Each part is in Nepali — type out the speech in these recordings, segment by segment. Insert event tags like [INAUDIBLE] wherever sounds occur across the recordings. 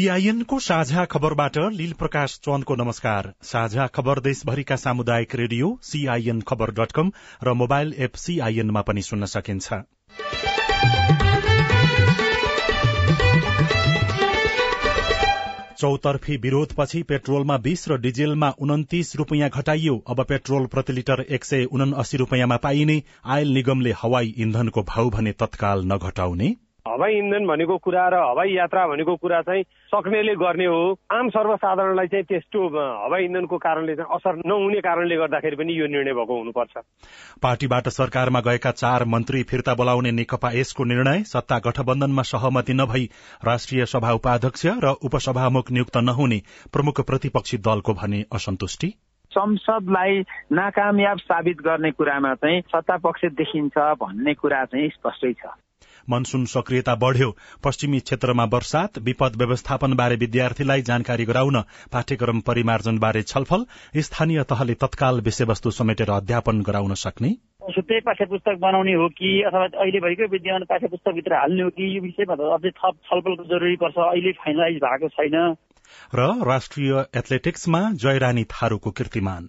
सीआईएनको साझा खबरबाट लील प्रकाश चन्दको नमस्कार। साझा खबर देशभरिका सामुदायिक रेडियो सीआईएन खबर डट कम र मोबाइल एप सीआईएनमा पनि सुन्न सकिन्छ। चौतर्फी विरोधपछि पेट्रोलमा बीस र डिजेलमा उन्तिस रूपियाँ घटाइयो। अब पेट्रोल प्रति लिटर एक सय उनासी रूपियाँमा पाइने आयल निगमले हवाई इन्धनको भाउ भने तत्काल नघटाउने। हवाई इन्धन भनेको कुरा र हवाई यात्रा भनेको कुरा चाहिँ सक्नेले गर्ने हो। आम सर्वसाधारणलाई चाहिँ त्यस्तो हवाई इन्धनको कारणले चाहिँ असर नहुने कारणले गर्दाखेरि पनि यो निर्णय भएको हुनुपर्छ। पार्टीबाट सरकारमा गएका चार मन्त्री फिर्ता बोलाउने नेकपा यसको निर्णय सत्ता गठबन्धनमा सहमति नभई राष्ट्रिय सभा उपाध्यक्ष र उपसभामुख नियुक्त नहुने प्रमुख प्रतिपक्षी दलको भने असन्तुष्टि। संसदलाई नाकामयाब साबित गर्ने कुरामा चाहिँ सत्ता पक्ष देखिन्छ भन्ने कुरा चाहिँ स्पष्टै छ। मनसून सक्रियता बढ़्यो। पश्चिमी क्षेत्रमा वर्षात विपद व्यवस्थापन बारे विद्यार्थीलाई जानकारी गराउन पाठ्यक्रम परिमार्जन बारे छलफल स्थानीय तहले तत्काल विषयवस्तु समेटेर अध्यापन गराउन सक्ने? छुट्टै पाठ्य पुस्तक बनाउने हो कि अथवा अहिले भएकै विद्यमान पाठ्य पुस्तकभित्र हाल्ने हो कि यो विषयमा अझै थप छलफलको जरुरी पर्छ अहिले फाइनलाइज भएको छैन। र राष्ट्रिय एथलेटिक्समा जयरानी थारूको कीर्तिमान।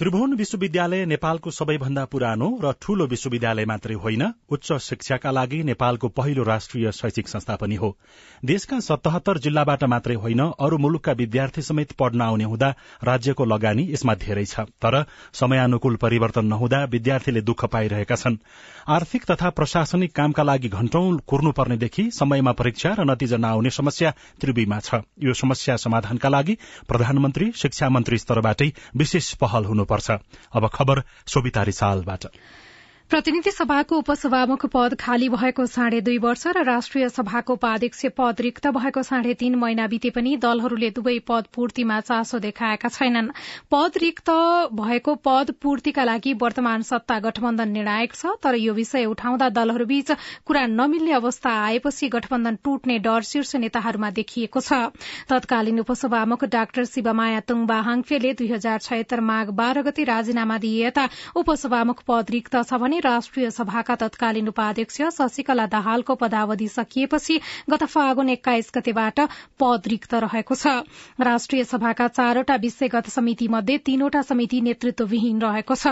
त्रिभुवन विश्वविद्यालय नेपालको सबैभन्दा पुरानो र ठूलो विश्वविद्यालय मात्रै होइन उच्च शिक्षाका लागि नेपालको पहिलो राष्ट्रिय शैक्षिक संस्था पनि हो। देशका सतहत्तर जिल्लाबाट मात्रै होइन अरू मुलुकका विद्यार्थी समेत पढ्न आउने हुँदा राज्यको लगानी यसमा धेरै छ। तर समयानुकूल परिवर्तन नहुँदा विद्यार्थीले दुःख पाइरहेका छन्। आर्थिक तथा प्रशासनिक कामका लागि घण्टौं कुर्नुपर्नेदेखि समयमा परीक्षा र नतिजा नआउने समस्या त्रिवीमा छ। यो समस्या समाधानका लागि प्रधानमन्त्री शिक्षा मन्त्री स्तरबाटै विशेष पहल हुनु पर्छ अब खबर सोभिता रिसालबाट प्रतिनिधि सभाको उपसभामुख पद खाली भएको साढे दुई वर्ष र राष्ट्रिय सभाको उपाध्यक्ष पद रिक्त भएको साढे तीन महिना बिते पनि दलहरूले दुवै पद पूर्तिमा चासो देखाएका छैनन्। पद रिक्त भएको पद पूर्तिका लागि वर्तमान सत्ता गठबन्धन निर्णायक छ तर यो विषय उठाउँदा दलहरूबीच कुरा नमिल्ने अवस्था आएपछि गठबन्धन टुट्ने डर शीर्ष नेताहरूमा देखिएको छ। तत्कालीन उपसभामुख डाक्टर शिवमाया तुङबा हाङफेले दुई हजार छयत्तर माघ बाह्र गते राजीनामा दिए यता उपसभामुख पद रिक्त छ भने राष्ट्रिय सभाका तत्कालीन उपाध्यक्ष शशिकला दाहालको पदावधि सकिएपछि गत फागुन एक्काइस गतेबाट पद रिक्त रहेको छ। राष्ट्रिय सभाका चारवटा विषयगत समिति मध्ये तीनवटा समिति नेतृत्वविहीन रहेको छ।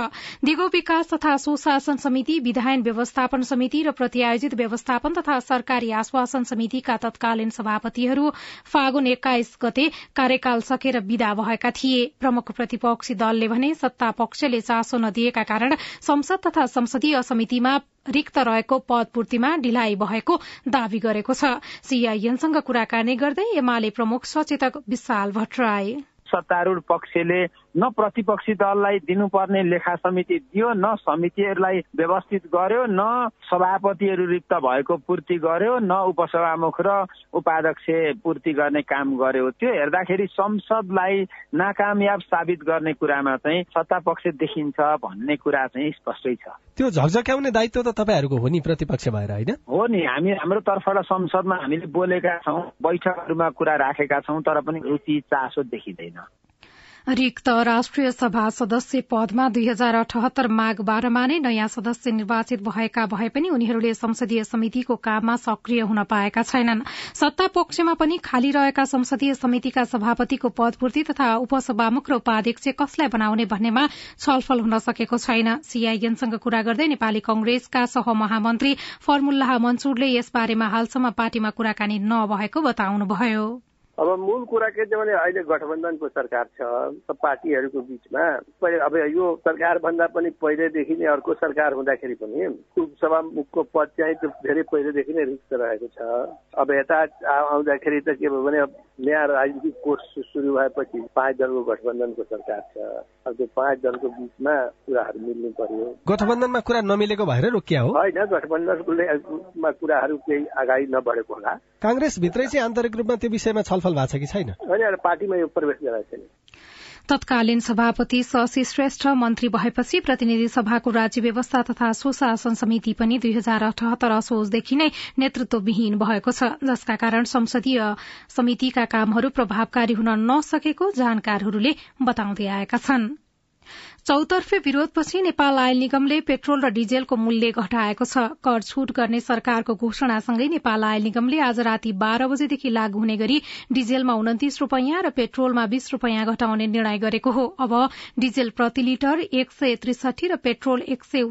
दिगो विकास तथा सुशासन समिति विधायन व्यवस्थापन समिति र प्रत्यायोजित व्यवस्थापन तथा सरकारी आश्वासन समितिका तत्कालीन सभापतिहरू फागुन एक्काइस गते कार्यकाल सकेर विदा भएका थिए। प्रमुख प्रतिपक्षी दलले भने सत्ता पक्षले चासो नदिएका कारण संसद तथा संसदीय समितिमा रिक्त रहेको पद पूर्तिमा ढिलाइ भएको दावी गरेको छ। सीआईएनसँग कुराकानी गर्दै एमाले प्रमुख सचेतक विशाल भट्टराई। सत्तारूढ़ पक्षले न प्रतिपक्षी दललाई दिनुपर्ने लेखा समिति दियो न समितिहरूलाई व्यवस्थित गर्यो न सभापतिहरू रिक्त भएको पूर्ति गर्यो न उपसभामुख र उपाध्यक्ष पूर्ति गर्ने काम गर्यो। त्यो हेर्दाखेरि संसदलाई नाकामयाब साबित गर्ने कुरामा चाहिँ सत्ता पक्ष देखिन्छ भन्ने कुरा चाहिँ स्पष्टै छ। त्यो झकझक्याउने दायित्व त तपाईँहरूको हो नि प्रतिपक्ष भएर होइन? हो नि हामी हाम्रो तर्फबाट संसदमा हामीले बोलेका छौँ बैठकहरूमा कुरा राखेका छौँ तर पनि रुचि चासो देखिँदैन। रिक्त राष्ट्रिय सभा सदस्य पदमा दुई हजार अठहत्तर माघ बाह्रमा नै नयाँ सदस्य निर्वाचित भएका भए पनि उनीहरूले संसदीय समितिको काममा सक्रिय हुन पाएका छैनन्। सत्ता पक्षमा पनि खाली रहेका संसदीय समितिका सभापतिको पदपूर्ति तथा उपसभामुख र उपाध्यक्ष कसलाई बनाउने भन्नेमा छलफल हुन सकेको छैन। सीआईएनसँग कुरा गर्दै नेपाली कंग्रेसका सहमहामन्त्री फर्मुल्लाह मन्सुरले यसबारेमा हालसम्म पार्टीमा कुराकानी नभएको बताउनुभयो। अब मूल कुरा के छ भने अहिले गठबन्धनको सरकार छ पार्टीहरूको बिचमा। पहिले अब यो सरकार भन्दा पनि पहिलेदेखि नै अर्को सरकार हुँदाखेरि पनि उपसभामुखको पद चाहिँ त्यो धेरै पहिलेदेखि नै रिक्त रहेको छ। अब यता आउँदाखेरि त के भयो भने नयाँ राजनीतिक कोर्स सुरु भएपछि पाँच दलको गठबन्धनको सरकार छ। अब त्यो पाँच दलको बिचमा कुराहरू मिल्नु पर्यो। गठबन्धनमा कुरा नमिलेको भएर रोकिया हो? होइन गठबन्धनमा कुराहरू केही अगाडि नबढेको होला। काङ्ग्रेस भित्रै चाहिँ आन्तरिक रूपमा त्यो विषयमा छलफल भएको छ कि छैन? पार्टीमा यो प्रवेश गराएको छैन। तत्कालीन सभापति शशी श्रेष्ठ मन्त्री भएपछि प्रतिनिधि सभाको राज्य व्यवस्था तथा सुशासन समिति पनि दुई हजार अठहत्तर असोजदेखि नै नेतृत्वविहीन भएको छ जसका कारण संसदीय समितिका कामहरू प्रभावकारी हुन नसकेको जानकारहरूले बताउँदै आएका छनृ। चौतर्फे विरोधपछि नेपाल आयल निगमले पेट्रोल र डिजेलको मूल्य घटाएको छ। कर छूट गर्ने सरकारको घोषणासँगै नेपाल आयल निगमले आज राति बाह्र बजेदेखि लागू हुने गरी डिजेलमा उन्तिस रूपियाँ र पेट्रोलमा बीस रूपियाँ घटाउने निर्णय गरेको हो। अब डिजेल प्रति लिटर एक सय त्रिसठी र पेट्रोल एक सय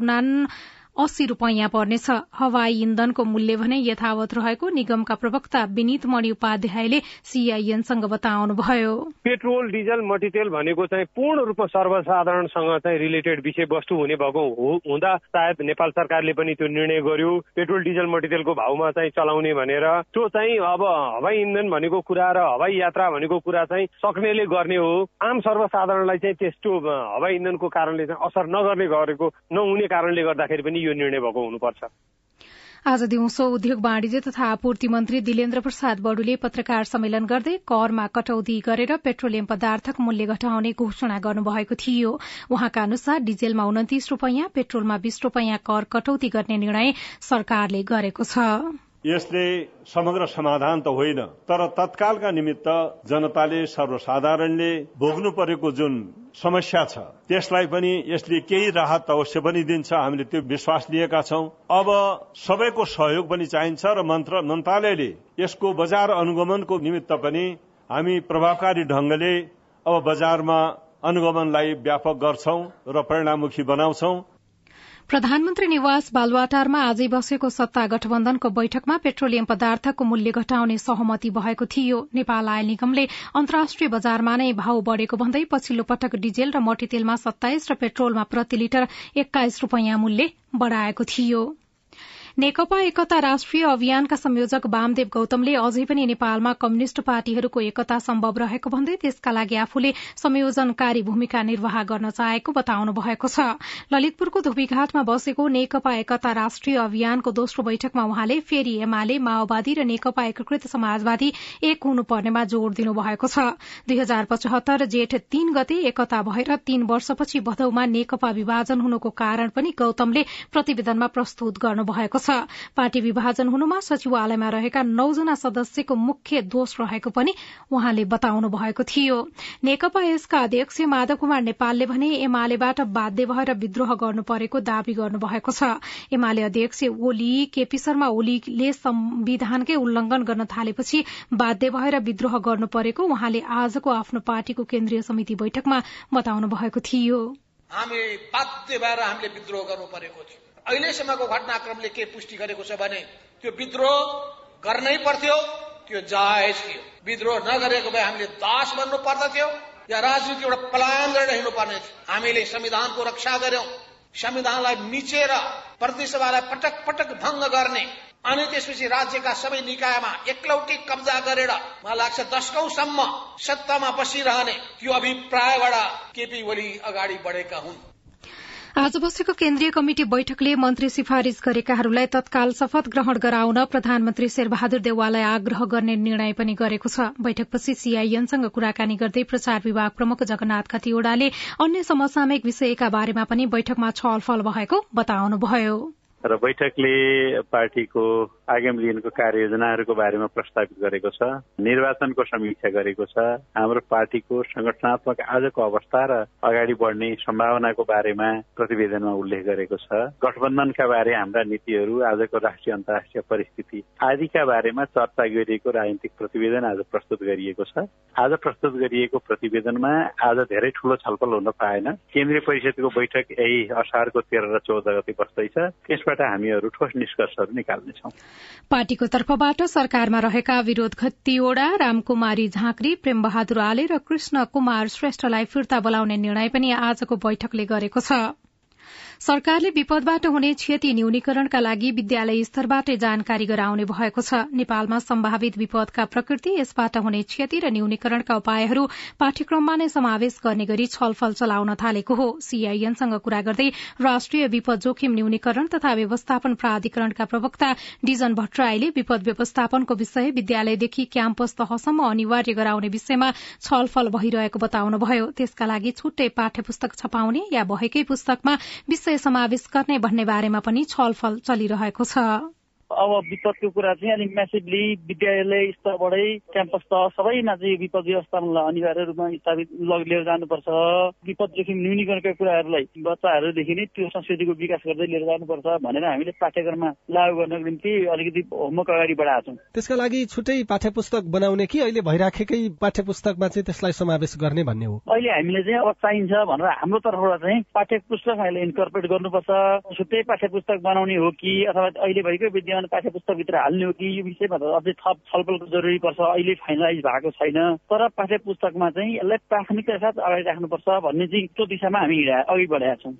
अस्सी रूपियाँ पर्नेछ। हवाई इन्धनको मूल्य भने यथावत रहेको निगमका प्रवक्ता विनित मणि उपाध्यायले सीआईएनसँग बताउनुभयो। पेट्रोल डिजल मटितेल भनेको चाहिँ पूर्ण रूपमा सर्वसाधारणसँग चाहिँ रिलेटेड विषयवस्तु हुने भएको हुँदा सायद नेपाल सरकारले पनि त्यो निर्णय गर्यो। पेट्रोल डिजल मटितेलको भाउमा चाहिँ चलाउने भनेर। त्यो चाहिँ अब हवाई इन्धन भनेको कुरा र हवाई यात्रा भनेको कुरा चाहिँ सक्नेले गर्ने हो। आम सर्वसाधारणलाई चाहिँ त्यस्तो हवाई इन्धनको कारणले चाहिँ असर नगर्ने गरेको नहुने कारणले गर्दाखेरि पनि यो निर्णय भएको हुनुपर्छ। आज दिउँसो उद्योग वाणिज्य तथा आपूर्ति मन्त्री दिलेन्द्र प्रसाद बडुले पत्रकार सम्मेलन गर्दै करमा कटौती गरेर पेट्रोलियम पदार्थको मूल्य घटाउने घोषणा गर्नुभएको थियो। उहाँका अनुसार डिजेलमा उन्तिस रूपियाँ पेट्रोलमा बीस रूपियाँ कर कटौती गर्ने निर्णय सरकारले गरेको छ। यसले समग्र समाधान त होइन तर तत्कालका निमित्त जनताले सर्वसाधारणले भोग्नु परेको जुन समस्या छ त्यसलाई पनि यसले केही राहत अवश्य पनि दिन्छ। हामीले त्यो विश्वास लिएका छौं। अब सबैको सहयोग पनि चाहिन्छ र मन्त्र मन्त्रालयले यसको बजार अनुगमनको निमित्त पनि हामी प्रभावकारी ढंगले अब बजारमा अनुगमनलाई व्यापक गर्छौं र परिणाममुखी बनाउँछौं। प्रधानमन्त्री निवास बालुवाटारमा आजै बसेको सत्ता गठबन्धनको बैठकमा पेट्रोलियम पदार्थको मूल्य घटाउने सहमति भएको थियो। नेपाल आयल निगमले अन्तर्राष्ट्रिय बजारमा नै भाव बढ़ेको भन्दै पछिल्लो पटक डिजेल र मट्टीतेलमा सत्ताइस र पेट्रोलमा प्रति लिटर एक्काइस रूपियाँ मूल्य बढ़ाएको थियो। नेकपा एकता राष्ट्रिय अभियानका संयोजक वामदेव गौतमले अझै पनि नेपालमा कम्युनिष्ट पार्टीहरूको एकता सम्भव रहेको भन्दै त्यसका लागि आफूले संयोजनकारी भूमिका निर्वाह गर्न चाहेको बताउनु भएको छ। ललितपुरको धोबीघाटमा बसेको नेकपा एकता राष्ट्रिय अभियानको दोस्रो बैठकमा उहाँले फेरि एमाले माओवादी र नेकपा एकीकृत समाजवादी एक हुनुपर्नेमा जोड़ दिनुभएको छ। दुई हजार पचहत्तर जेठ तीन गते एकता भएर तीन वर्षपछि भदौमा नेकपा विभाजन हुनुको कारण पनि गौतमले प्रतिवेदनमा प्रस्तुत गर्नुभएको छ। पार्टी विभाजन हुनुमा सचिवालयमा रहेका नौजना सदस्यको मुख्य दोष रहेको पनि उहाँले बताउनु भएको थियो। नेकपा यसका अध्यक्ष माधव कुमार नेपालले भने एमालेबाट बाध्य भएर विद्रोह गर्नु परेको दावी गर्नुभएको छ। एमाले अध्यक्ष ओली केपी शर्मा ओलीले संविधानकै उल्लंघन गर्न थालेपछि बाध्य भएर विद्रोह गर्नु परेको उहाँले आजको आफ्नो पार्टीको केन्द्रीय समिति बैठकमा बताउनु भएको थियो। हामी बाध्य भएर हामीले विद्रोह गर्नु परेको थियो। अहिलेसम्मको घटनाक्रमले के पुष्टि गरेको छ भने त्यो विद्रोह गर्नै पर्थ्यो त्यो जायज थियो। विद्रोह नगरेको भए हामीले दास बन्नु पर्दथ्यो या राजनीति एउटा पलायन गरेर हिँड्नु पर्ने थियो। हामीले संविधानको रक्षा गर्यौं। संविधानलाई मिचेर प्रतिसभालाई पटक पटक भंग गर्ने अनि त्यसपछि राज्यका सबै निकायमा एकलौटी कब्जा गरेर मलाई लाग्छ दशकौंसम्म सत्तामा बसिरहने त्यो अभिप्रायबाट केपी ओली अगाडि बढेका हुन्। आज बसेको केन्द्रीय कमिटि बैठकले मन्त्री सिफारिश गरेकाहरूलाई तत्काल शपथ ग्रहण गराउन प्रधानमन्त्री शेरबहादुर देवाललाई आग्रह गर्ने निर्णय पनि गरेको छ। बैठकपछि सीआईएनसँग कुराकानी गर्दै प्रचार विभाग प्रमुख जगन्नाथ खतिवड़ाले अन्य समसामयिक विषयका बारेमा पनि बैठकमा छलफल भएको बताउनुभयो। र बैठकले पार्टीको आगामी दिनको कार्ययोजनाहरूको बारेमा प्रस्तावित गरेको छ निर्वाचनको समीक्षा गरेको छ हाम्रो पार्टीको संगठनात्मक आजको अवस्था र अगाडि बढ्ने सम्भावनाको बारेमा प्रतिवेदनमा उल्लेख गरेको छ। गठबन्धनका बारे हाम्रा नीतिहरू आजको राष्ट्रिय अन्तर्राष्ट्रिय परिस्थिति आदिका बारेमा चर्चा गरिएको राजनीतिक प्रतिवेदन आज प्रस्तुत गरिएको छ। आज प्रस्तुत गरिएको प्रतिवेदनमा आज धेरै ठूलो छलफल हुन पाएन। केन्द्रीय परिषदको बैठक यही असारको तेह्र र चौध गते बस्दैछ। त्यसबाट त्यसबाट हामीहरू ठोस निष्कर्षहरू निकाल्नेछौँ। पार्टीको तर्फबाट सरकारमा रहेका विरोध घत्तीवड़ा रामकुमारी झाँक्री प्रेम बहादुर आले र कृष्ण कुमार श्रेष्ठलाई फिर्ता बोलाउने निर्णय पनि आजको बैठकले गरेको छ। सरकारले विपदबाट हुने क्षति न्यूनीकरणका लागि विद्यालय स्तरबाटै जानकारी गराउने भएको छ। नेपालमा सम्भावित विपदका प्रकृति यसबाट हुने क्षति र न्यूनीकरणका उपायहरू पाठ्यक्रममा नै समावेश गर्ने गरी छलफल चलाउन थालेको हो। सीआईएनसँग कुरा गर्दै राष्ट्रिय विपद जोखिम न्यूनीकरण तथा व्यवस्थापन प्राधिकरणका प्रवक्ता डिजन भट्टराईले विपद व्यवस्थापनको विषय विद्यालयदेखि क्याम्पस तहसम्म अनिवार्य गराउने विषयमा छलफल भइरहेको बताउनुभयो। त्यसका लागि छुट्टै पाठ्य पुस्तक छपाउने या भएकै पुस्तकमा विषय समावेश गर्ने भन्ने बारेमा पनि छलफल चलिरहेको छ। अब विपदको कुरा चाहिँ अलिक म्यासिभली विद्यालय स्तरबाटै क्याम्पस तह सबैमा चाहिँ विपद व्यवस्थापनलाई अनिवार्य रूपमा स्थापित लिएर जानुपर्छ। विपद जोखिम न्यूनीकरणका कुराहरूलाई बच्चाहरूदेखि नै त्यो संस्कृतिको विकास गर्दै लिएर जानुपर्छ भनेर हामीले पाठ्यक्रममा लागू गर्नको निम्ति अलिकति होमवर्क अगाडि बढाएको छौँ। त्यसका लागि छुट्टै पाठ्य पुस्तक बनाउने कि अहिले भइराखेकै पाठ्य पुस्तकमा चाहिँ त्यसलाई समावेश गर्ने भन्ने हो? अहिले हामीले चाहिँ अब चाहिन्छ भनेर हाम्रो तर्फबाट चाहिँ पाठ्य पुस्तक अहिले इन्कर्पोरेट गर्नुपर्छ। छुट्टै पाठ्य पुस्तक बनाउने हो कि अथवा अहिले भएकै विद्यालय विद्यमान पाठ्य पुस्तकभित्र हाल्ने हो कि यो विषयमा अझै थप छलफलको जरुरी पर्छ अहिले फाइनलाइज भएको छैन। तर पाठ्य पुस्तकमा चाहिँ यसलाई प्राथमिकता साथ अगाडि राख्नुपर्छ भन्ने चाहिँ त्यो दिशामा हामी अघि बढाएका छौँ।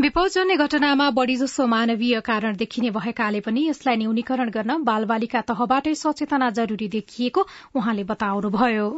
विपदजन्य घटनामा बढ़ीजसो मानवीय कारण देखिने भएकाले पनि यसलाई न्यूनीकरण गर्न बाल बालिका तहबाटै सचेतना जरूरी देखिएको उहाँले बताउनुभयो।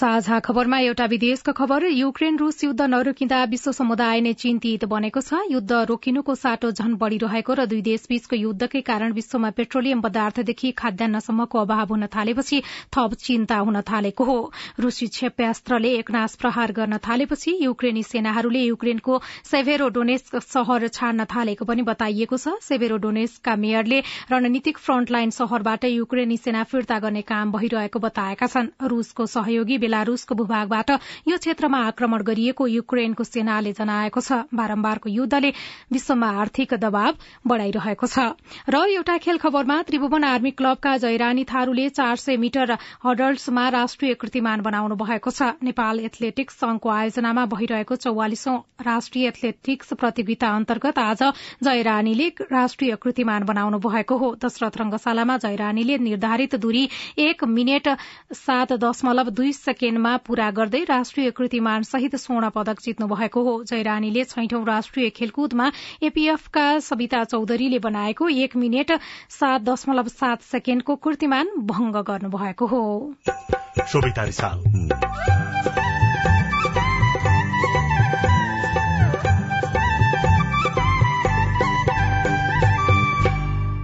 साझा खबरमा एउटा विदेशको खबर। युक्रेन रूस युद्ध नरोकिँदा विश्व समुदाय नै चिन्तित बनेको छ। युद्ध रोकिनुको साटो झन बढ़िरहेको र दुई देशबीचको युद्धकै कारण विश्वमा पेट्रोलियम पदार्थदेखि खाद्यान्नसम्मको अभाव हुन थालेपछि थप चिन्ता हुन थालेको हो। रूसी क्षेप्यास्त्रले एकनाश प्रहार गर्न थालेपछि युक्रेनी सेनाहरूले युक्रेनको सेभेरोडोनेस्क शहर छाड्न थालेको पनि बताइएको छ। सेभेरोडोनेस्कका मेयरले रणनीतिक फ्रन्टलाइन शहरबाट युक्रेनी सेना फिर्ता गर्ने काम भइरहेको बताएका छन्। रूसको सहयोगी बेलारूसको भूभागबाट यो क्षेत्रमा आक्रमण गरिएको युक्रेनको सेनाले जनाएको छ। बारम्बारको युद्धले विश्वमा आर्थिक दबाव बढ़ाइरहेको छ। र एउटा खेल खबरमा त्रिभुवन आर्मी क्लबका जयरानी थारूले चार सय मिटर हडल्समा राष्ट्रिय कृतिमान बनाउनु भएको छ। नेपाल एथलेटिक्स संघको आयोजनामा भइरहेको चौवालिसौं राष्ट्रिय एथलेटिक्स प्रतियोगिता अन्तर्गत आज जयरानीले राष्ट्रिय कृतिमान बनाउनु भएको हो। दशरथ रंगशालामा जयरानीले निर्धारित दूरी एक मिनट सात दशमलव दुई सेकेण्डमा पूरा गर्दै राष्ट्रिय कृतिमान सहित स्वर्ण पदक जित्नु भएको हो। जयरानीले छैठौं राष्ट्रिय खेलकुदमा एपीएफका सविता चौधरीले बनाएको एक मिनट सात दशमलव सात सेकेण्डको कृतिमान भंग गर्नुभएको हो।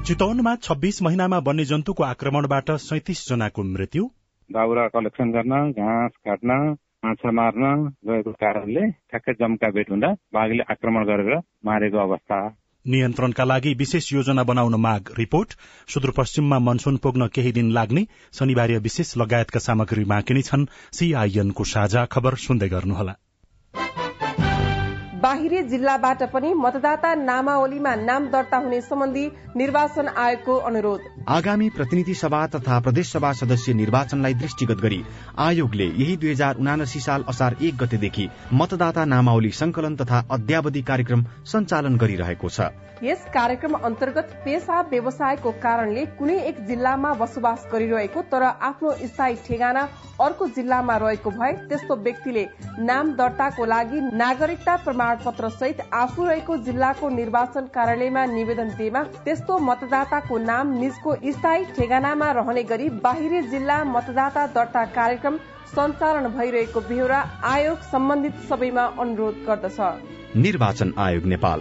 चितवनमा छब्बीस महिनामा वन्यजन्तुको आक्रमणबाट सैतिस जनाको मृत्यु। दाउरा कलेक्सन गर्न घाँस काट्न माछा मार्न गएको कारणले ठ्याक्कै जम्का भेट हुँदा बाघले आक्रमण गरेर मारेको अवस्था। नियन्त्रणका लागि विशेष योजना बनाउन माग रिपोर्ट। सुदूरपश्चिममा मनसून पुग्न केही दिन लाग्ने शनिबार विशेष लगायतका सामग्री बाँकी नै छन्। सीआईएनको साझा खबर सुन्दै गर्नुहोला। बाहिरी जिल्लाबाट पनि मतदाता नामावलीमा नाम दर्ता हुने सम्बन्धी निर्वाचन आयोगको अनुरोध। आगामी प्रतिनिधि सभा तथा प्रदेश सभा सदस्य निर्वाचनलाई दृष्टिगत गरी आयोगले यही दुई हजार उनासी साल असार एक गतेदेखि मतदाता नामावली संकलन तथा अध्यावधि कार्यक्रम सञ्चालन गरिरहेको छ। यस कार्यक्रम अन्तर्गत पेसा व्यवसायको कारणले कुनै एक जिल्लामा बसोबास गरिरहेको तर आफ्नो स्थायी ठेगाना अर्को जिल्लामा रहेको भए त्यस्तो व्यक्तिले नाम दर्ताको लागि नागरिकता प्रमाणपत्र सहित आफू रहेको जिल्लाको निर्वाचन कार्यालयमा निवेदन दिएमा त्यस्तो मतदाताको नाम निजको स्थायी ठेगानामा रहने गरी बाहिरी जिल्ला मतदाता दर्ता कार्यक्रम सञ्चालन भइरहेको बेहोरा आयोग सम्बन्धित सबैमा अनुरोध गर्दछ। निर्वाचन आयोग नेपाल।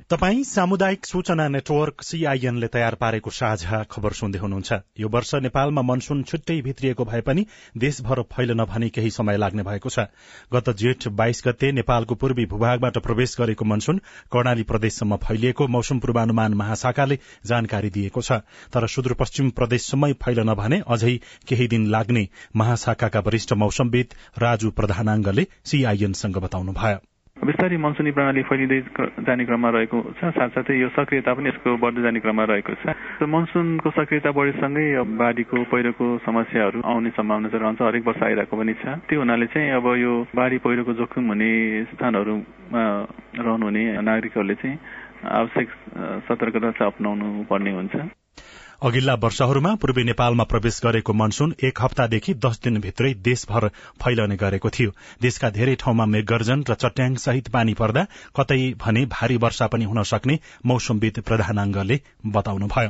तपाई सामुदायिक सूचना नेटवर्क सीआईएनले तयार पारेको साझा खबर सुन्दै हुनुहुन्छ। यो वर्ष नेपालमा मनसून छुट्टै भित्रिएको भए पनि देशभर फैलन भने केही समय लाग्ने भएको छ। गत जेठ बाइस गते नेपालको पूर्वी भूभागबाट प्रवेश गरेको मनसून कर्णाली प्रदेशसम्म फैलिएको मौसम पूर्वानुमान महाशाखाले जानकारी दिएको छ। तर सुदूरपश्चिम प्रदेशसम्मै फैलन भने अझै केही दिन लाग्ने महाशाखाका वरिष्ठ मौसमविद राजु प्रधानाङ्गले सीआईएनसँग बताउनुभयो। बिस्तारै मनसुनी प्रणाली फैलिँदै जाने क्रममा रहेको छ। साथसाथै यो सक्रियता पनि यसको बढ्दै जाने क्रममा रहेको छ। मनसुनको सक्रियता बढेसँगै बाढीको पहिरोको समस्याहरू आउने सम्भावना चाहिँ रहन्छ। हरेक वर्ष आइरहेको पनि छ। त्यो हुनाले चाहिँ अब यो बाढी पहिरोको जोखिम हुने स्थानहरूमा रहनुहुने नागरिकहरूले चाहिँ आवश्यक सतर्कता चाहिँ अप्नाउनु पर्ने हुन्छ। अघिल्ला वर्षहरूमा पूर्वी नेपालमा प्रवेश गरेको मनसून एक हप्तादेखि दस दिनभित्रै देशभर फैलने गरेको थियो। देशका धेरै ठाउँमा मेघगर्जन र चट्याङ सहित पानी पर्दा कतै भने भारी वर्षा पनि हुन सक्ने मौसमविद प्रधानाङ्गले बताउनुभयो।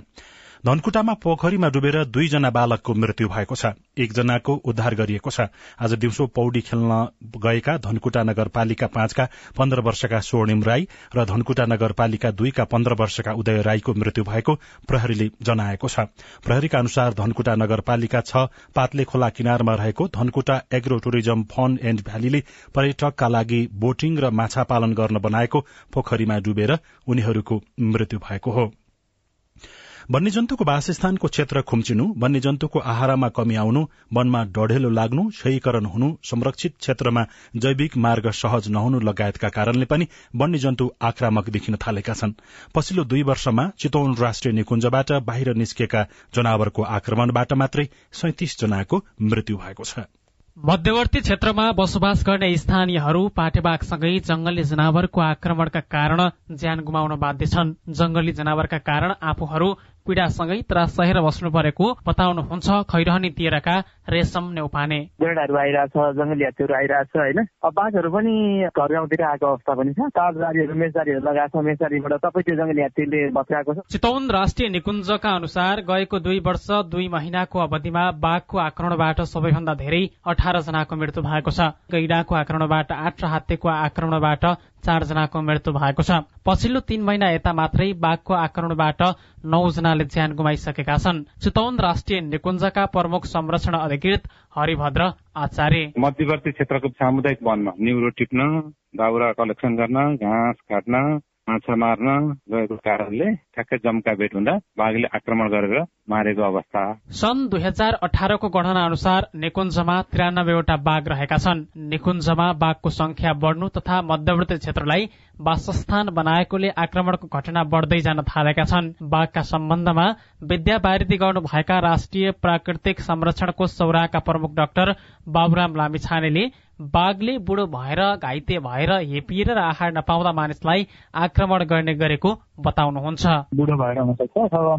धनकुटामा पोखरीमा डुबेर दुईजना बालकको मृत्यु भएको छ। एकजनाको उद्धार गरिएको छ। आज दिउँसो पौडी खेल्न गएका धनकुटा नगरपालिका पाँचका पन्ध्र वर्षका स्वर्णिम राई र धनकुटा नगरपालिका दुईका पन्ध्र वर्षका उदय राईको मृत्यु भएको प्रहरीले जनाएको छ। प्रहरीका अनुसार धनकुटा नगरपालिका छ पातले खोला किनारमा रहेको Dhankuta agro tourism fun and भ्यालीले पर्यटकका लागि बोटिङ र माछा पालन गर्न बनाएको पोखरीमा डुबेर उनीहरूको मृत्यु भएको हो। वन्यजन्तुको वासस्थानको क्षेत्र खुम्चिनु वन्यजन्तुको आहारामा कमी आउनु वनमा डढेलो लाग्नु क्षयीकरण हुनु संरक्षित क्षेत्रमा जैविक मार्ग सहज नहुनु लगायतका कारणले पनि वन्यजन्तु आक्रामक देखिन थालेका छन्। पछिल्लो दुई वर्षमा चितौन राष्ट्रिय निकुञ्जबाट बाहिर निस्केका जनावरको आक्रमणबाट मात्रै सैतिस जनाको मृत्यु भएको छ। मध्यवर्ती क्षेत्रमा बसोबास गर्ने स्थानीयहरू पाटेबागसँगै जंगली जनावरको आक्रमणका कारण ज्यान गुमाउन बाध्य छन्। जंगली जनावरका कारण आफूहरू पीड़ासँगै त्रास बस्नु परेको बताउनुहुन्छ खैरहनी तिरका रेशम नेउपाने। गैडाहरू आइरहेछ जङ्गली हात्तीहरू आइरहेछ होइन? अब बाघहरू पनि घर गाउँतिर आएको अवस्था पनि छ। ताजबारीहरू मेचदारीहरू लगाएको छ। मेचदारीबाट तपाईँ त्यो जङ्गली हात्तीले भत्काएको छ। चितौन राष्ट्रिय निकुञ्जका अनुसार गएको दुई वर्ष दुई महिनाको अवधिमा बाघको आक्रमणबाट सबैभन्दा धेरै अठार जनाको मृत्यु भएको छ। गैडाको आक्रमणबाट आठ र हात्तीको आक्रमणबाट चारजनाको मृत्यु भएको छ। पछिल्लो तीन महिना यता मात्रै बाघको आक्रमणबाट नौ जनाले ज्यान गुमाइसकेका छन्। चितौन राष्ट्रिय निकुञ्जका प्रमुख संरक्षण अधिकृत हरिभद्र आचार्य। मध्यवर्ती क्षेत्रको सामुदायिक वनमा न्युरो टिप्न दाउरा कलेक्सन गर्न घाँस काट्न माछा मार्न गएको कारणले ठ्याक्कै जम्का भेट हुँदा बाघले आक्रमण गरेर मारेको अवस्था। सन् दुई हजार अठारको गणना अनुसार निकुञ्जमा तिरानब्बेवटा बाघ रहेका छन्। निकुञ्जमा बाघको संख्या बढ्नु तथा मध्यवर्ती क्षेत्रलाई वासस्थान बनाएकोले आक्रमणको घटना बढ्दै जान थालेका छन्। बाघका सम्बन्धमा विद्या बारिदी गर्नुभएका राष्ट्रिय प्राकृतिक संरक्षणको सौराका प्रमुख डाक्टर बाबुराम लामिछानेले बाघले बुढो भएर घाइते भएर हेपिएर र आहार नपाउँदा मानिसलाई आक्रमण गर्ने गरेको बताउनुहुन्छ। बुढो भएर हुनसक्छ। अथवा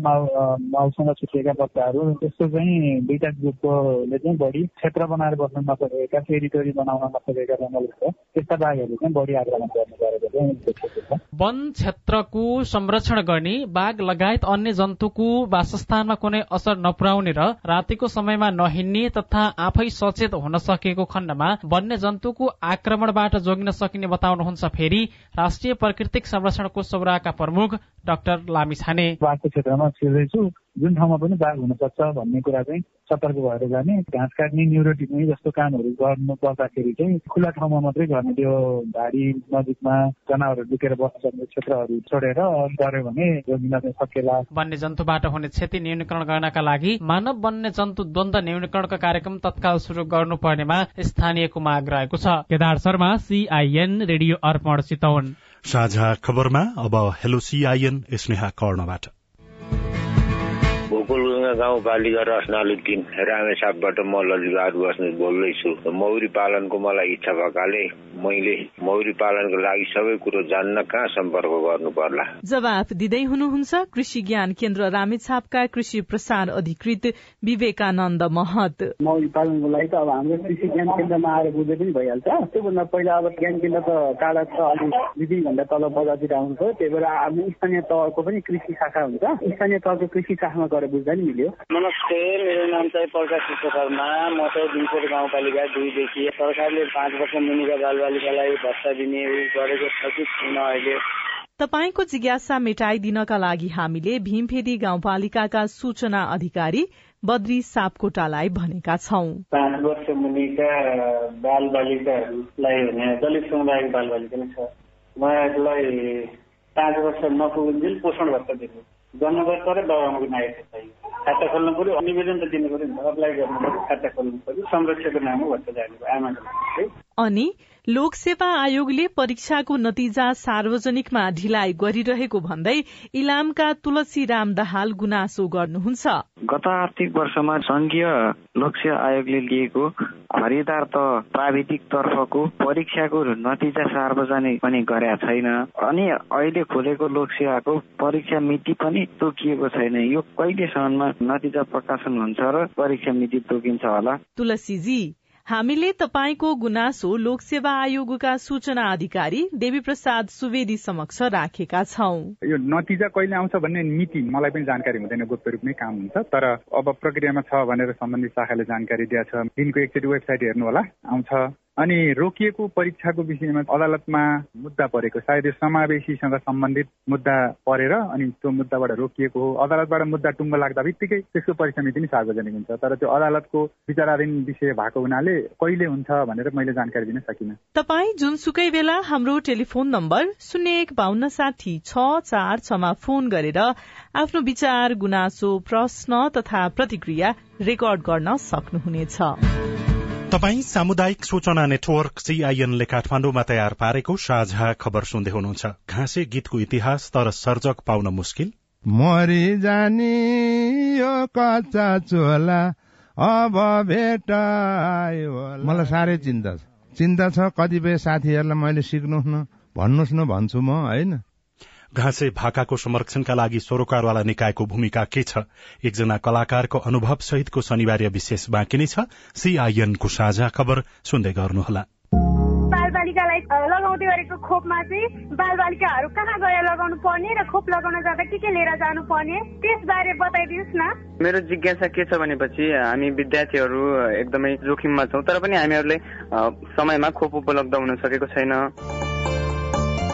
माउसँग छुटिएका बच्चाहरू त्यस्तो चाहिँ दुईटा ग्रुपकोले चाहिँ बढी क्षेत्र बनाएर बस्न नसकेका टेरिटोरी बनाउन नसकेका जङ्गलहरू त्यस्ता बाघहरू चाहिँ बढी आक्रमण गर्ने गरेको चाहिँ वन क्षेत्रको संरक्षण गर्ने बाघ लगायत अन्य जन्तुको वासस्थानमा कुनै असर नपुर्याउने र रातिको समयमा नहिन्ने तथा आफै सचेत हुन सकेको खण्डमा वन्य जन्तुको आक्रमणबाट जोगिन सकिने बताउनुहुन्छ। फेरि राष्ट्रिय प्राकृतिक संरक्षणको सौराका प्रमुख डाक्टर लामी छाने। बाघको क्षेत्रमा छिर्दैछु। जुन ठाउँमा पनि बाघ हुन सक्छ भन्ने कुरा चाहिँ सतर्क भएर जाने। घाँस काट्ने न्युरो टिप्ने जस्तो कामहरू गर्नु पर्दाखेरि चाहिँ खुल्ला ठाउँमा मात्रै गर्ने। त्यो भारी नजिकमा जनावरहरू डुकेर बस्न सक्ने क्षेत्रहरू छोडेर गऱ्यो भने जोगिन चाहिँ सकेला वन्य जन्तुबाट हुने क्षति न्यूनीकरण गर्नका लागि मानव वन्य जन्तु द्वन्द न्यूनीकरणको कार्यक्रम तत्काल शुरू गर्नुपर्नेमा स्थानीयको माग रहेको छ। केदार शर्मा सीआईएन रेडियो अर्पण चितवन साझा खबरमा अब हेलो सीआईएन स्नेहा कर्णबाट। गोकुलगंगा गाउँपालिका रसनालुद्दिन रामेसापबाट म ललितबहादुर बस्नेत बोल्दैछु। मौरी पालनको मलाई इच्छा भएकाले मैले मौरी पालनको लागि सबै कुरो जान्न कहाँ सम्पर्क गर्नु पर्ला जवाफ दिँदै हुनुहुन्छ कृषि ज्ञान केन्द्र रामेछापका कृषि प्रसार अधिकृत विवेकानन्द महत। मौरी पालनको लागि त अब हाम्रो कृषि ज्ञान केन्द्रमा आएर बुझ्दै पनि भइहाल्छ। त्योभन्दा पहिला अब ज्ञान केन्द्र त टाढा छ अलिक दुई तिन घन्टा तल बजारतिर आउनु पर्यो त्यही भएर अब स्थानीय तहको पनि कृषि शाखा हुन्छ। स्थानीय तहको कृषि शाखामा गएर बुझ्दा नि मिल्यो नमस्ते मेरो नाम चाहिँ प्रकाश शर्मा। म चाहिँ दिनपुर गाउँपालिका दुईदेखि सरकारले पाँच वर्ष मुनिका बालबालिकालाई भत्ता दिने गरेको छ कि छैन अहिले। तपाईँको जिज्ञासा मेटाइदिनका लागि हामीले भीमफेदी गाउँपालिकाका सूचना अधिकारी बद्री सापकोटालाई भनेका छौं। पाँच वर्ष मुनिका बाल बालिकाहरूलाई भने दलित समुदायको बाल बालिका नै छ। उहाँहरूलाई पाँच वर्ष नपुगुन्जेल पोषण भत्ता दिनु। जन्मगत र बाबाआमाको नागरिकता चाहियो। खाता खोल्नु पर्यो निवेदन त दिनु पर्यो नि अप्लाई गर्नु पर्यो खाता खोल्नु पर्यो संरक्षकको नाममा भत्ता जानु आमाको अनि लोकसेवा आयोगले परीक्षाको नतिजा सार्वजनिकमा ढिलाइ गरिरहेको भन्दै इलामका तुलसी राम दाहाल गुनासो गर्नुहुन्छ। गत आर्थिक वर्षमा संघीय लोकसेवा आयोगले लिएको खरिदार त प्राविधिक तर्फको परीक्षाको नतिजा सार्वजनिक पनि गरेका छैन। अनि अहिले खोलेको लोकसेवाको परीक्षा मिति पनि तोकिएको छैन। यो कहिलेसम्ममा नतिजा प्रकाशन हुन्छ र परीक्षा मिति तोकिन्छ होला। तुलसीजी हामीले तपाईँको गुनासो लोकसेवा आयोगका सूचना अधिकारी देवी प्रसाद सुवेदी समक्ष राखेका छौं। यो नतिजा कहिले आउँछ भन्ने मिति मलाई पनि जानकारी हुँदैन गुप्त रूपमै काम हुन्छ तर अब प्रक्रियामा छ भनेर सम्बन्धित शाखाले जानकारी दिएको छ। दिनको एकचोटि वेबसाइट हेर्नु होला आउँछ। अनि रोकिएको परीक्षाको विषयमा अदालतमा मुद्दा परेको सायद यो समावेशीसँग सम्बन्धित मुद्दा परेर अनि त्यो मुद्दाबाट रोकिएको हो। अदालतबाट मुद्दा टुङ्गो लाग्दा बित्तिकै त्यसको परीक्षा पनि सार्वजनिक हुन्छ। तर त्यो अदालतको विचाराधीन विषय भएको हुनाले कहिले हुन्छ भनेर मैले जानकारी दिन सकिनँ। तपाईँ जुनसुकै बेला हाम्रो टेलिफोन नम्बर शून्य एक बान्न साठी छ चार छमा फोन गरेर आफ्नो विचार गुनासो प्रश्न तथा प्रतिक्रिया रेकर्ड गर्न सक्नुहुनेछ। तपाई सामुदायिक सूचना नेटवर्क सीआईएनले काठमाडौँमा तयार पारेको साझा खबर सुन्दै हुनुहुन्छ। घाँसे गीतको इतिहास तर सर्जक पाउन मुस्किल। मरि जानी यो कच्चा चोला अब भेटायो मलाई साह्रै चिन्ता छ। चिन्ता छ कतिपय साथीहरूलाई मैले सिक्नुहुन्न। भन्नुहोस् न भन्छु म होइन? घाँसे भाकाको संरक्षणका लागि सरोकारवाला निकायको भूमिका के छ? एकजना कलाकारको अनुभव सहितको शनिबार विशेष बाँकी नै छ। सीआईएनको साझा खबर सुन्दै गर्नुहोला। बालबालिकालाई लगाउँदै गरेको खोपमा चाहिँ बालबालिकाहरू कहाँ गएर लगाउनु पर्ने र खोप लगाउन जाँदा के के लिएर जानु पर्ने त्यसबारे बताइदिनुहोस् न। मेरो जिज्ञासा के छ भनेपछि हामी विद्यार्थीहरू एकदमै जोखिममा छौँ तर पनि हामीहरूले समयमा खोप उपलब्ध हुन सकेको छैन।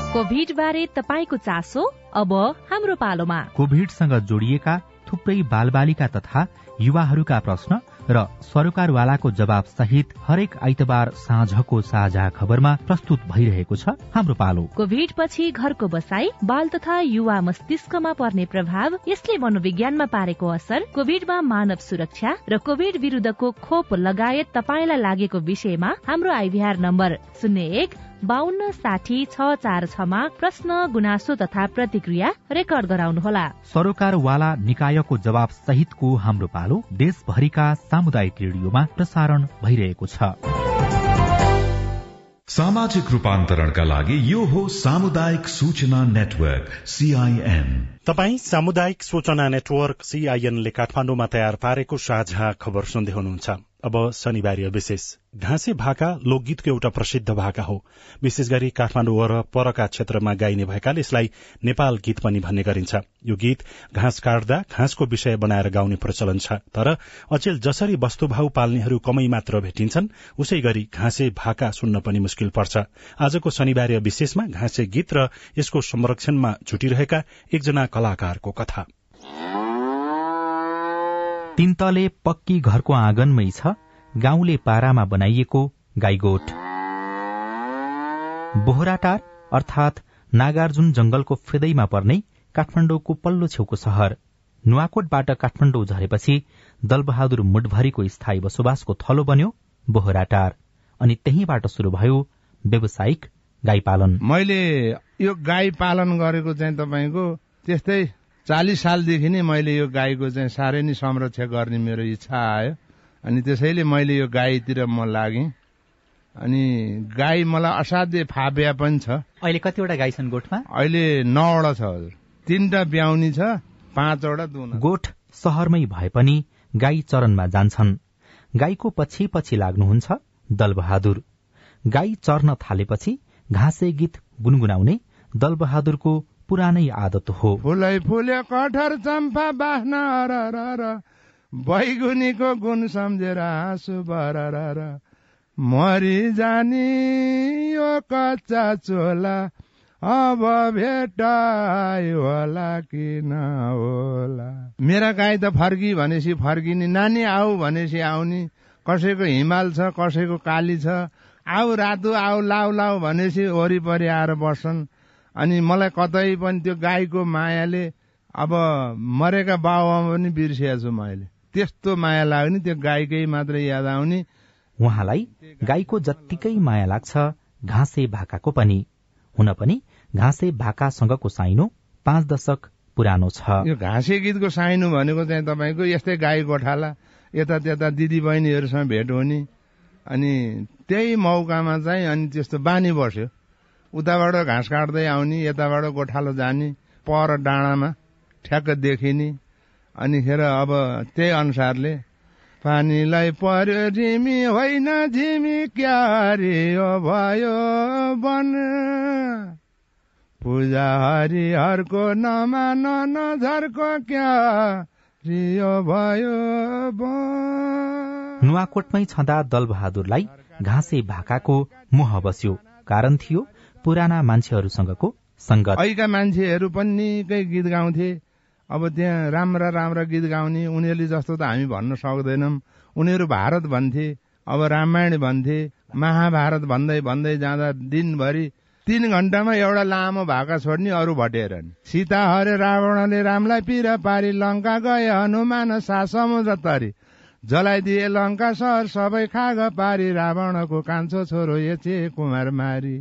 कोभिड बारे तपाईँको चासो अब हाम्रो पालोमा। कोभिडसँग जोडिएका थुप्रै बालबालिका तथा युवाहरूका प्रश्न र सरकारवालाको जवाब सहित हरेक आइतबार साँझको साझा खबरमा प्रस्तुत भइरहेको छ हाम्रो पालो। कोभिड पछि घरको बसाई बाल तथा युवा मस्तिष्कमा पर्ने प्रभाव यसले मनोविज्ञानमा पारेको असर कोभिडमा मानव सुरक्षा र कोभिड विरूद्धको खोप लगायत तपाईँलाई लागेको विषयमा हाम्रो आइभीआर नम्बर शून्य एक बान्न साठी छ चार छमा प्रश्न गुनासो तथा प्रतिक्रिया रेकर्ड गराउनुहोला। सरोकारवाला निकायको जवाब सहितको हाम्रो पालो देशभरिका सामुदायिक रेडियोमा प्रसारण भइरहेको छ। सामाजिक रूपान्तरणका लागि यो हो सामुदायिक सूचना नेटवर्क सीआईएन तपाई सामुदायिक सूचना नेटवर्क सीआईएनले काठमाडौँमा तयार पारेको साझा खबर सुन्दै हुनुहुन्छ। अब शनिबार विशेष। घाँसे भाका लोकगीतको एउटा प्रसिद्ध भाका हो। विशेष गरी काठमाडौँ वरपरका क्षेत्रमा गाइने भएकाले यसलाई नेपाल गीत पनि भन्ने गरिन्छ। यो गीत घाँस काट्दा घाँसको विषय बनाएर गाउने प्रचलन छ। तर अचेल जसरी वस्तुभाव पाल्नेहरू कमै मात्र भेटिन्छन् उसै गरी घाँसे भाका सुन्न पनि मुस्किल पर्छ। आजको शनिबार विशेषमा घाँसे गीत र यसको संरक्षणमा जुटिरहेका एकजना कलाकारको कथा। तीन तले पक्की घरको आँगनमै छ गाउँले पारामा बनाइएको गाईगोठ। बोहराटार अर्थात नागार्जुन जंगलको फेदैमा पर्ने काठमाडौँको पल्लो छेउको शहर नुवाकोटबाट काठमाडौँ झरेपछि दलबहादुर मुठभरिको स्थायी बसोबासको थलो बन्यो बोहराटार अनि त्यहीँबाट शुरू भयो व्यावसायिक गाई पालन। मैले यो गाई पालन गरेको चाहिँ तपाईँको त्यस्तै चालिस सालदेखि नै मैले यो गाईको चाहिँ साह्रै नै संरक्षण गर्ने मेरो इच्छा आयो। अनि त्यसैले मैले यो गाईतिर म लागेँ। अनि गाई मलाई असाध्य फाब्या पनि छ। अहिले कतिवटा गाई छन् गोठमा? अहिले नौवटा छ हजुर। तिनवटा ब्याउनी छ पाँचवटा दुन गोठ सहरमै भए पनि गाई चरणमा जान्छन्। गाईको पछि पछि लाग्नुहुन्छ दलबहादुर। गाई चर्न थालेपछि घाँसे गीत गुनगुनाउने दलबहादुरको पुरानै आदत हो। फुलै फुले कठर चम्पा बाँच्न बैगुनीको गुण सम्झेर आँसु बरर मरि जानी यो कच्चा चोला अब भेटायो होला कि होला मेरा गाई त फर्की भनेपछि फर्किने नानी आऊ भनेपछि आउने। कसैको हिमाल छ कसैको काली छ। आऊ रातो आऊ लाउ लाउ भनेपछि वरिपरि आएर बस्छन्। अनि मलाई कतै पनि त्यो गाईको मायाले अब मरेका बाबुआमा पनि बिर्सिएको छु मैले। त्यस्तो माया लाग्ने त्यो गाईकै मात्रै याद आउने। उहाँलाई गाईको जत्तिकै माया लाग्छ घाँसे भाकाको पनि। हुन पनि घाँसे भाकासँगको साइनो पाँच दशक पुरानो छ। यो घाँसे गीतको साइनो भनेको चाहिँ तपाईँको यस्तै गाई गोठाला यता त्यता दिदी बहिनीहरूसँग भेट हुने। अनि त्यही मौकामा चाहिँ अनि त्यस्तो बानी बस्यो। उताबाट घाँस काट्दै आउने यताबाट गोठालो जाने पर डाँडामा ठ्याक्क देखिने अनि खेर अब त्यही अनुसारले पानीलाई पर्यो झिमी होइन झिमी क्या भयो बन पूजा हरिहरको नमान नझरको क्या रियो भयो नुवाकोटमै छँदा दलबहादुरलाई घाँसे भाकाको मोह बस्यो। कारण थियो पुराना मान्छेहरूसँगको संगत अहिका मान्छेहरू पनि निकै गीत गाउँथे। अब त्यहाँ राम्रा राम्रा गीत गाउने उनीहरूले जस्तो त हामी भन्न सक्दैनौँ। उनीहरू भारत भन्थे अब रामायण भन्थे महाभारत भन्दै भन्दै जाँदा दिनभरि तीन घण्टामा एउटा लामो भाका छोड्ने अरू भटेर सीता हरे रावणले रामलाई पिर पारी लङ्का गए हनुमान सा समुद्र तरी। जलाइदिए लङ्का सहर सबै खाग पारी रावणको कान्छो छोरो एचे कुमार मारी।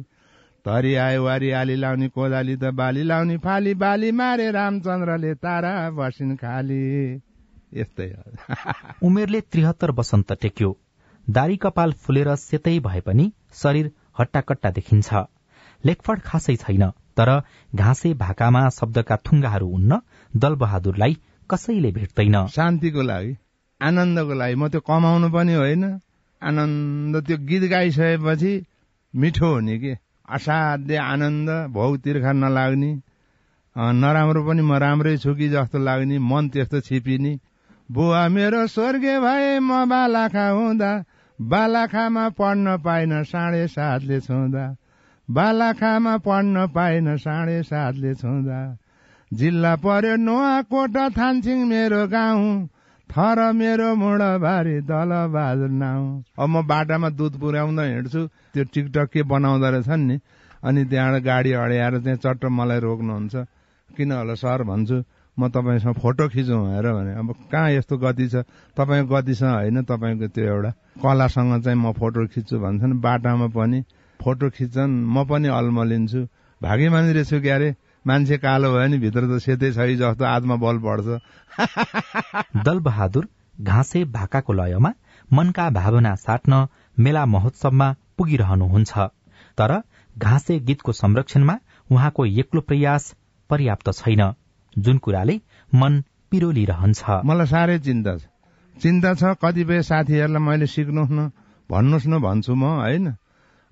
तरी आयो वारी आली लाउने कोदाली त बाली लाउने फाली बाली मारे रामचन्द्रले तारा बसिन खाली। यस्तै [LAUGHS] उमेरले त्रिहत्तर वसन्त टेक्यो। दारी कपाल फुलेर सेतै भए पनि शरीर हट्टाकट्टा देखिन्छ। लेखपढ खासै छैन तर घाँसे भाकामा शब्दका थुङ्गाहरू उन्न दलबहादुरलाई कसैले भेट्दैन। शान्तिको लागि आनन्दको लागि म त्यो कमाउनु पनि होइन। आनन्द त्यो गीत गाइसकेपछि मिठो हुने के? असाध्य आनन्द भौ तिर्खा नलाग्ने नराम्रो पनि म राम्रै छु कि जस्तो लाग्ने मन त्यस्तो छिपिने। बुवा मेरो स्वर्गीय भए म बालाखा हुँदा बालाखामा पढ्न पाइन साढे सातले छुँदा। बालाखामा पढ्न पाइन साढे सातले छुँदा। जिल्ला पर्यो नुवाकोट थान्सिङ मेरो गाउँ। थर मेरो मुढाबारी दल बहादुर नाउ अब म बाटामा दुध पुर्याउँदा हिँड्छु। त्यो टिकटक के बनाउँदो रहेछन् नि। अनि त्यहाँबाट गाडी अड्याएर त्यहाँ चट्ट मलाई रोक्नुहुन्छ। किन होला सर भन्छु म तपाईँसँग फोटो खिचौँ हेर भने अब कहाँ यस्तो गति छ? तपाईँको गतिसँग होइन तपाईँको त्यो एउटा कलासँग चाहिँ म फोटो खिच्छु भन्छन्। बाटामा पनि फोटो खिच्छन्। म पनि अल्मलिन्छु। भाग्यमानी रहेछु क्यारे। मान्छे कालो भयो नि भित्र त सेतै छ जस्तो आत्मा बल बढ्छ। [LAUGHS] दलबहादुर घाँसे भाकाको लयमा मनका भावना साट्न मेला महोत्सवमा पुगिरहनुहुन्छ। तर घाँसे गीतको संरक्षणमा उहाँको एक्लो प्रयास पर्याप्त छैन। जुन कुराले मन पिरोलिरहन्छ। मलाई साह्रै चिन्ता छ। चिन्ता छ कतिपय साथीहरूलाई मैले सिक्नुहोस् न भन्नुहोस् न भन्छु म होइन?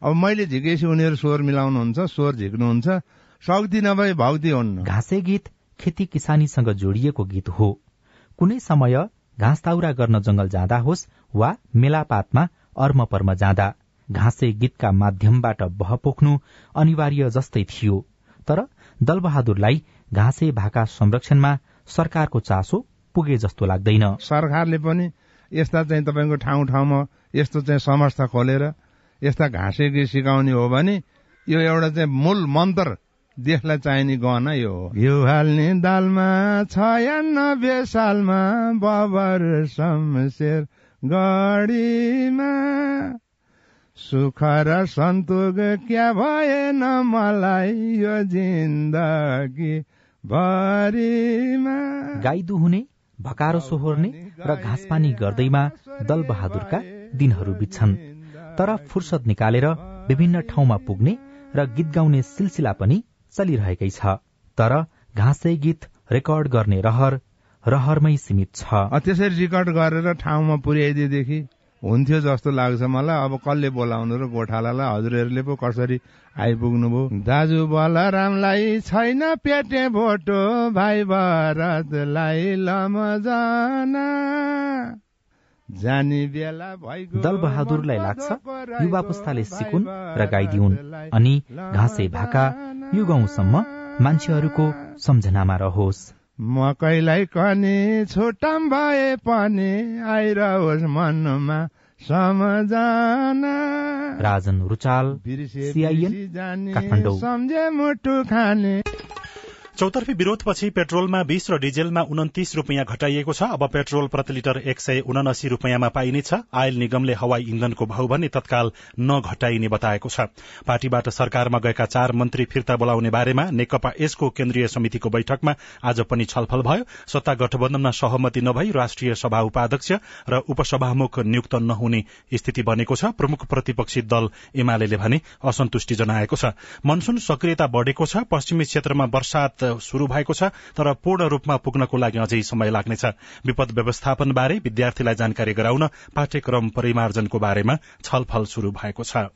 अब मैले झिकेपछि उनीहरू स्वर मिलाउनुहुन्छ स्वर झिक्नुहुन्छ शक्ति नभए भक्ति हुन्न। घाँसे गीत खेती किसानीसँग जोडिएको गीत हो। कुनै समय घाँस ताउरा गर्न जंगल जाँदा होस् वा मेलापातमा अर्म पर्म जाँदा घाँसे गीतका माध्यमबाट बह पोख्नु अनिवार्य जस्तै थियो। तर दलबहादुरलाई घाँसे भाका संरक्षणमा सरकारको चासो पुगे जस्तो लाग्दैन। सरकारले पनि यस्ता चाहिँ तपाईँको ठाउँ ठाउँमा यस्तो चाहिँ समस्या खोलेर यस्ता घाँसे गीत सिकाउने हो भने यो एउटा चाहिँ मूल मन्त्र देशलाई चाहिने गहना यो घिउ हाल्ने दालमा छयानब्बे सालमा बबर शमशेर गढीमा। सुख र सन्तोक क्या भएन मलाई यो जिन्दगी भरिमा? गाई दुहुने भकारो सोहोर्ने र घाँसपानी गर्दैमा दलबहादुरका दिनहरू बित्छन्। तर फुर्सद निकालेर विभिन्न ठाउँमा पुग्ने र गीत गाउने सिलसिला पनि चलिरहेकै छ। तर घाँसे गीत रेकर्ड गर्ने रहर रहरमै सीमित छ। त्यसरी रेकर्ड गरेर ठाउँमा पुर्याइदिएदेखि हुन्थ्यो जस्तो लाग्छ मलाई। अब कसले बोलाउनु र गोठालालाई? हजुरहरूले पो कसरी आइपुग्नुभयो दाजु बलरामलाई छैन पेटे भोटो भाइ भरतलाई लमजना। जाने बेला दल बहादुरलाई लाग्छ युवा पुस्ताले सिकुन् र गाइदिउन्। अनि घाँसे भाका यो गाउँसम्म मान्छेहरूको सम्झनामा रहोस्। मकैलाई कने भए पनि आइरहोस् मनमा सम्झना। राजन रुचाल काठमाडौँ। सम्झे मुटु खाने। चौतर्फी विरोधपछि पेट्रोलमा बीस र डिजेलमा उन्तिस रूपियाँ घटाइएको छ। अब पेट्रोल प्रति लिटर एक सय उनासी रूपियाँमा पाइनेछ। आयल निगमले हवाई इन्धनको भाउ भने तत्काल नघटाइने बताएको छ। पार्टीबाट सरकारमा गएका चार मन्त्री फिर्ता बोलाउने बारेमा नेकपा यसको केन्द्रीय समितिको बैठकमा आज पनि छलफल भयो। सत्ता गठबन्धनमा सहमति नभई राष्ट्रिय सभा उपाध्यक्ष र उपसभामुख नियुक्त नहुने स्थिति बनेको छ। प्रमुख प्रतिपक्षी दल एमाले भने असन्तुष्टि जनाएको छ। मनसून सक्रियता बढ़ेको छ। पश्चिमी क्षेत्रमा वर्षात शुरू भएको छ तर पूर्ण रूपमा पुग्नको लागि अझै समय लाग्नेछ। विपद व्यवस्थापन बारे विद्यार्थीलाई जानकारी गराउन पाठ्यक्रम परिमार्जनको बारेमा छलफल शुरू भएको छ।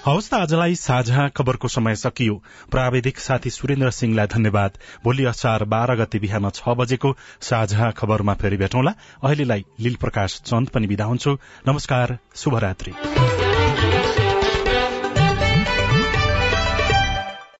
हवस् त आजलाई साझा खबरको समय सकियो। प्राविधिक साथी सुरेन्द्र सिंहलाई धन्यवाद। भोलि असार बाह्र गते बिहान छ बजेको साझा खबरमा फेरि भेटौँला। अहिलेलाई लील प्रकाश चन्द पनि विदा हुन्छु। नमस्कार शुभरात्री।